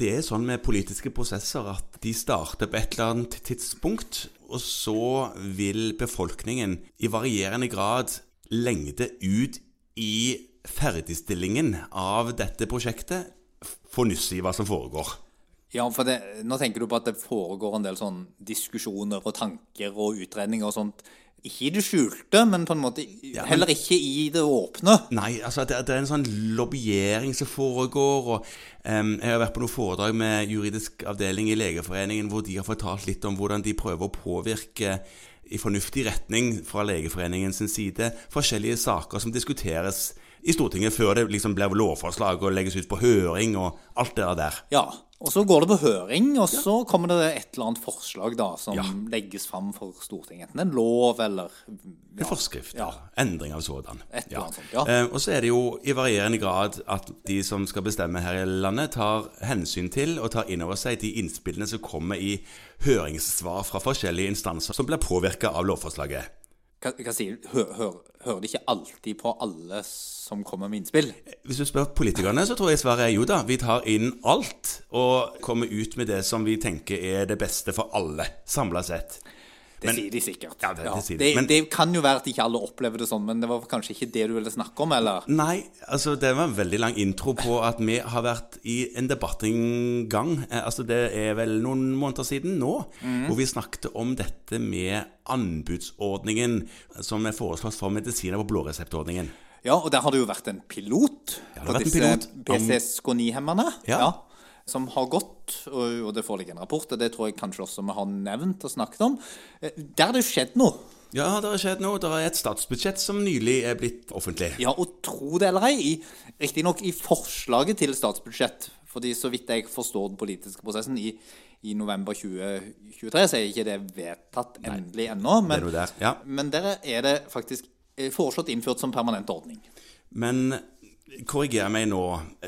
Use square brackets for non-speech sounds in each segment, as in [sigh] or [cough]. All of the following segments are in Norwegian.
det er sånn med politiske prosesser at de starter på et eller annet tidspunkt, og så vil befolkningen i varierende grad lengde ut i ferdigstillingen av dette prosjektet få nyss i hva som foregår. Ja, for det, nå tenker du på at det foregår en del sånn diskusjoner og tanker og utredninger og sånt. Ikke i det skjulte, men på en måte heller ikke i det åpne. Nei, altså det, det er en sånn lobbyering som foregår. og um, Jeg har vært på noen foredrag med juridisk avdeling i Legeforeningen hvor de har fortalt litt om hvordan de prøver å påvirke i fornuftig retning fra Legeforeningens side forskjellige saker som diskuteres i Stortinget før det liksom blir lovforslag og legges ut på høring og alt det der. Ja, og så går det på høring, og så kommer det et eller annet forslag da, som Ja. legges fram for Stortinget. Enten en lov eller En forskrift. Ja. Endring av sådan. Et eller annet sånt, ja. Eh, og så er det jo i varierende grad at de som skal bestemme her i landet, tar hensyn til og tar inn over seg de innspillene som kommer i høringssvar fra forskjellige instanser som blir påvirka av lovforslaget. Hva, hva sier du? Hør, hør, hører de ikke alltid på alle som kommer med innspill? Hvis du spør politikerne, så tror jeg svaret er jo da. Vi tar inn alt og kommer ut med det som vi tenker er det beste for alle, samla sett. Det Men- sier de sikkert. Ja, det- det sier de. Men- det kan jo være at ikke alle opplever det sånn, men det var kanskje ikke det du ville snakke om, eller? Nei, altså det var en veldig lang intro på at vi har vært i en debatt en gang. Eh, Altså det er vel noen måneder siden nå, hvor vi snakket om dette med anbudsordningen som er foreslått for medisiner på blåreseptordningen. Ja, og der har det jo vært en pilot Ja, det har på vært disse om- PCSK9-hemmerne. Ja. Som har gått, og, det foreligger en rapport, og det tror jeg kanskje også vi har nevnt og snakket om. Eh, Der har det skjedd noe. Ja, det har skjedd noe. Det er et statsbudsjett som nylig er blitt offentlig. Ja, og tro det eller ei, i- riktignok i forslaget til statsbudsjett, fordi så vidt jeg forstår den politiske prosessen, i, i november 2023 så er ikke det vedtatt endelig ennå. Men, er der, ja. men der er det faktisk eh, foreslått innført som permanent ordning. Men korriger meg nå.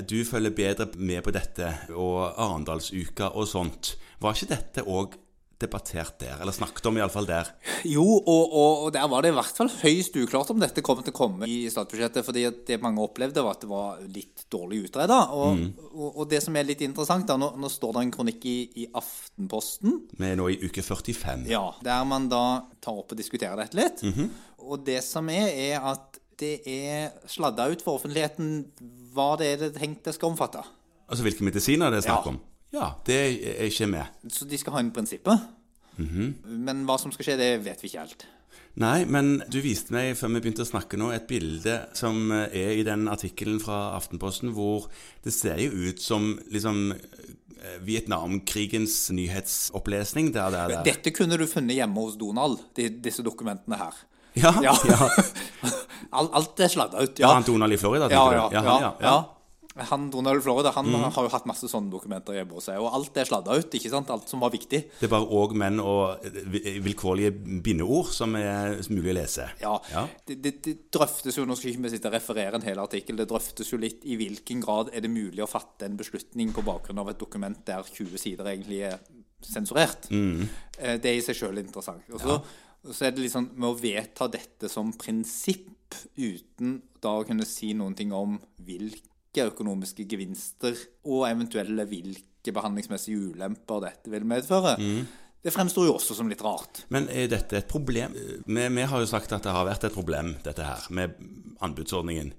Du følger bedre med på dette, og Arendalsuka og sånt. Var ikke dette òg debattert der? Eller snakket om, iallfall der? Jo, og, og, og der var det i hvert fall høyst uklart om dette kom til å komme i statsbudsjettet. fordi det mange opplevde, var at det var litt dårlig utreda. Og, og, og det som er litt interessant, da, nå, nå står det en kronikk i, i Aftenposten Vi er nå i uke 45. ja, der man da tar opp og diskuterer dette litt. Og det som er, er at det er sladda ut for offentligheten hva det er det tenkt det skal omfatte. Altså hvilke medisiner det er snakk om? Ja, det er ikke med. Så de skal ha inn prinsippet. Men hva som skal skje, det vet vi ikke helt. Nei, men du viste meg før vi begynte å snakke nå, et bilde som eh, er i den artikkelen fra Aftenposten, hvor det ser jo ut som liksom eh, Vietnamkrigens nyhetsopplesning. Der, der, der. Dette kunne du funnet hjemme hos Donald, de, disse dokumentene her. Ja, Ja. ja. [laughs] Alt, er sladda ut. ja. Ja. Han Donald i Florida, Ja, tenker ja, du? ja, han, ja, ja. ja. Han Donald i Florida han har jo hatt masse sånne dokumenter hjemme hos seg, og alt er sladda ut. ikke sant? Alt som var viktig. Det er bare òg menn og eh, vilkårlige bindeord som er mulig å lese. Ja, Ja. Det, det, det drøftes jo, Nå skal ikke vi sitte og referere en hel artikkel, det drøftes jo litt i hvilken grad er det mulig å fatte en beslutning på bakgrunn av et dokument der 20 sider egentlig er sensurert. Mm. Det er i seg sjøl interessant. Og så, og så er det liksom med å vedta dette som prinsipp uten da å kunne si noen ting om hvilke økonomiske gevinster og eventuelle hvilke behandlingsmessige ulemper dette vil medføre. Det fremstår jo også som litt rart. Men er dette et problem? Vi, vi har jo sagt at det har vært et problem, dette her, med anbudsordningen.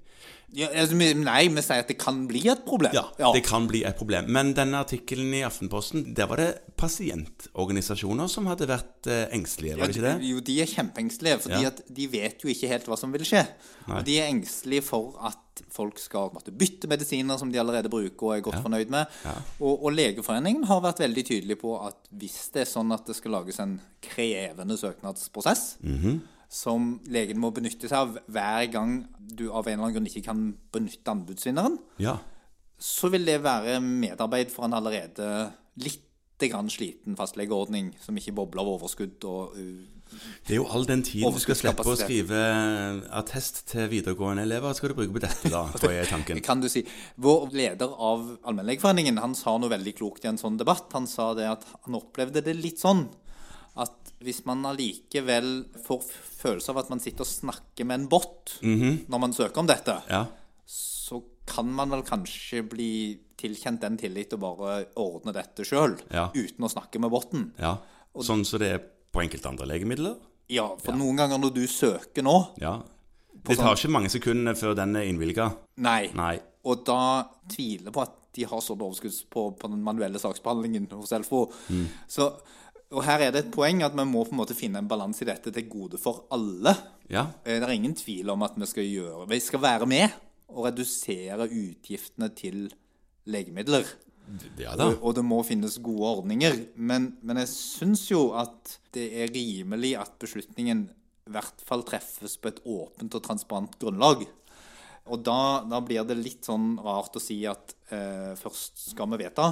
Ja, altså, nei, vi sier at det kan bli et problem. Ja, det kan bli et problem. Men denne artikkelen i Aftenposten, der var det pasientorganisasjoner som hadde vært eh, engstelige, var det ikke det? Jo, de er kjempeengstelige, fordi Ja. at de vet jo ikke helt hva som vil skje. Nei. Og de er engstelige for at folk skal måtte bytte medisiner som de allerede bruker og er godt fornøyd med. Og, og Legeforeningen har vært veldig tydelig på at hvis det er sånn at det skal lages en krevende søknadsprosess, Mhm. Som legen må benytte seg av hver gang du av en eller annen grunn ikke kan benytte anbudsvinneren, Ja. så vil det være medarbeid for en allerede litt grann sliten fastlegeordning som ikke bobler av overskudd og uh, Det er jo all den tiden du skal slippe å skrive attest til videregående elever, skal du bruke på dette da, tror jeg er tanken. [laughs] kan du si. Vår leder av Allmennlegeforeningen han sa noe veldig klokt i en sånn debatt. Han sa det at han opplevde det litt sånn at hvis man allikevel får følelse av at man sitter og snakker med en bot når man søker om dette, Ja. så kan man vel kanskje bli tilkjent den tillit og bare ordne dette sjøl, Ja. uten å snakke med botten. Ja. Sånn som det er på enkelte andre legemidler? Ja, for noen ganger når du søker nå Ja. Det tar ikke mange sekundene før den er innvilga. Nei. Nei. Og da tviler på at de har sånn overskudd på, på den manuelle saksbehandlingen hos Elfo. Så, og her er det et poeng at vi må på en måte finne en balanse i dette til gode for alle. Ja. Eh, Det er ingen tvil om at vi skal gjøre Vi skal være med og redusere utgiftene til legemidler. Ja da. Og, og det må finnes gode ordninger. Men, men jeg syns jo at det er rimelig at beslutningen i hvert fall treffes på et åpent og transparent grunnlag. Og da, da blir det litt sånn rart å si at eh, først skal vi vedta,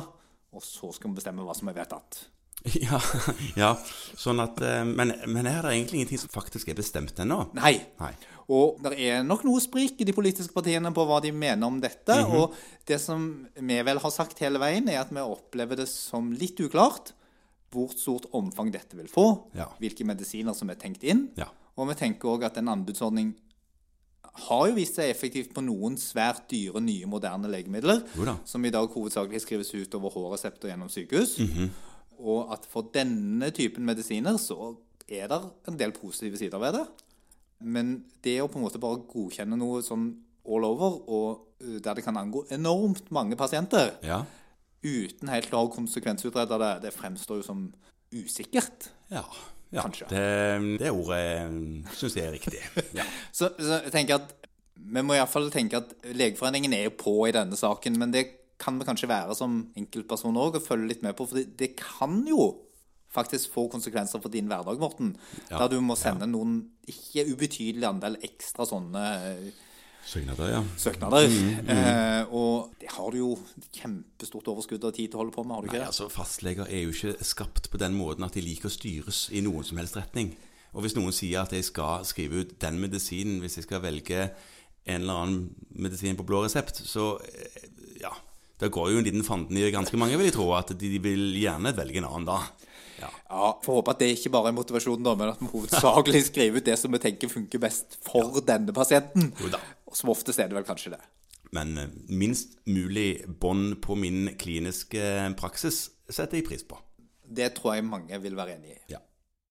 og så skal vi bestemme hva som er vedtatt. [laughs] Ja, ja. Sånn at eh, Men, men er det egentlig ingenting som faktisk er bestemt ennå. Nei. Nei. Og det er nok noe sprik i de politiske partiene på hva de mener om dette. Og det som vi vel har sagt hele veien, er at vi opplever det som litt uklart hvor stort omfang dette vil få, Ja. hvilke medisiner som er tenkt inn. Ja. Og vi tenker òg at en anbudsordning har jo vist seg effektivt på noen svært dyre, nye, moderne legemidler, som i dag hovedsakelig skrives ut over H-resepter gjennom sykehus. Og at for denne typen medisiner så er det en del positive sider ved det. Men det å på en måte bare godkjenne noe sånn all over, og uh, der det kan angå enormt mange pasienter, Ja. uten helt å ha konsekvensutreda det, det fremstår jo som usikkert. Ja. ja. Kanskje. Det, det ordet syns jeg er riktig. Ja. [laughs] Så, så jeg tenker at vi må iallfall tenke at Legeforeningen er jo på i denne saken, men det kan vi kanskje være som enkeltperson òg, og følge litt med på. For det, det kan jo faktisk få konsekvenser for din hverdag, Morten. Ja, Der du må sende noen ikke ubetydelig andel ekstra sånne eh, Søknader, ja. søknader. Mm, Eh, og det har du jo kjempestort overskudd og tid til å holde på med, har du ikke Nei, det? altså Fastleger er jo ikke skapt på den måten at de liker å styres i noen som helst retning. Og hvis noen sier at jeg skal skrive ut den medisinen hvis jeg skal velge en eller annen medisin på blå resept, så eh, ja Da går jo en liten fanden i ganske mange, vil jeg tro, at de vil gjerne velge en annen da. Ja. Ja, Får håpe at det ikke bare er motivasjonen, da, men at vi hovedsakelig [laughs] skriver ut det som vi tenker funker best for denne pasienten. Jo da. Og som oftest er det vel kanskje det. Men eh, minst mulig bånd på min kliniske praksis setter jeg pris på. Det tror jeg mange vil være enig i. Ja.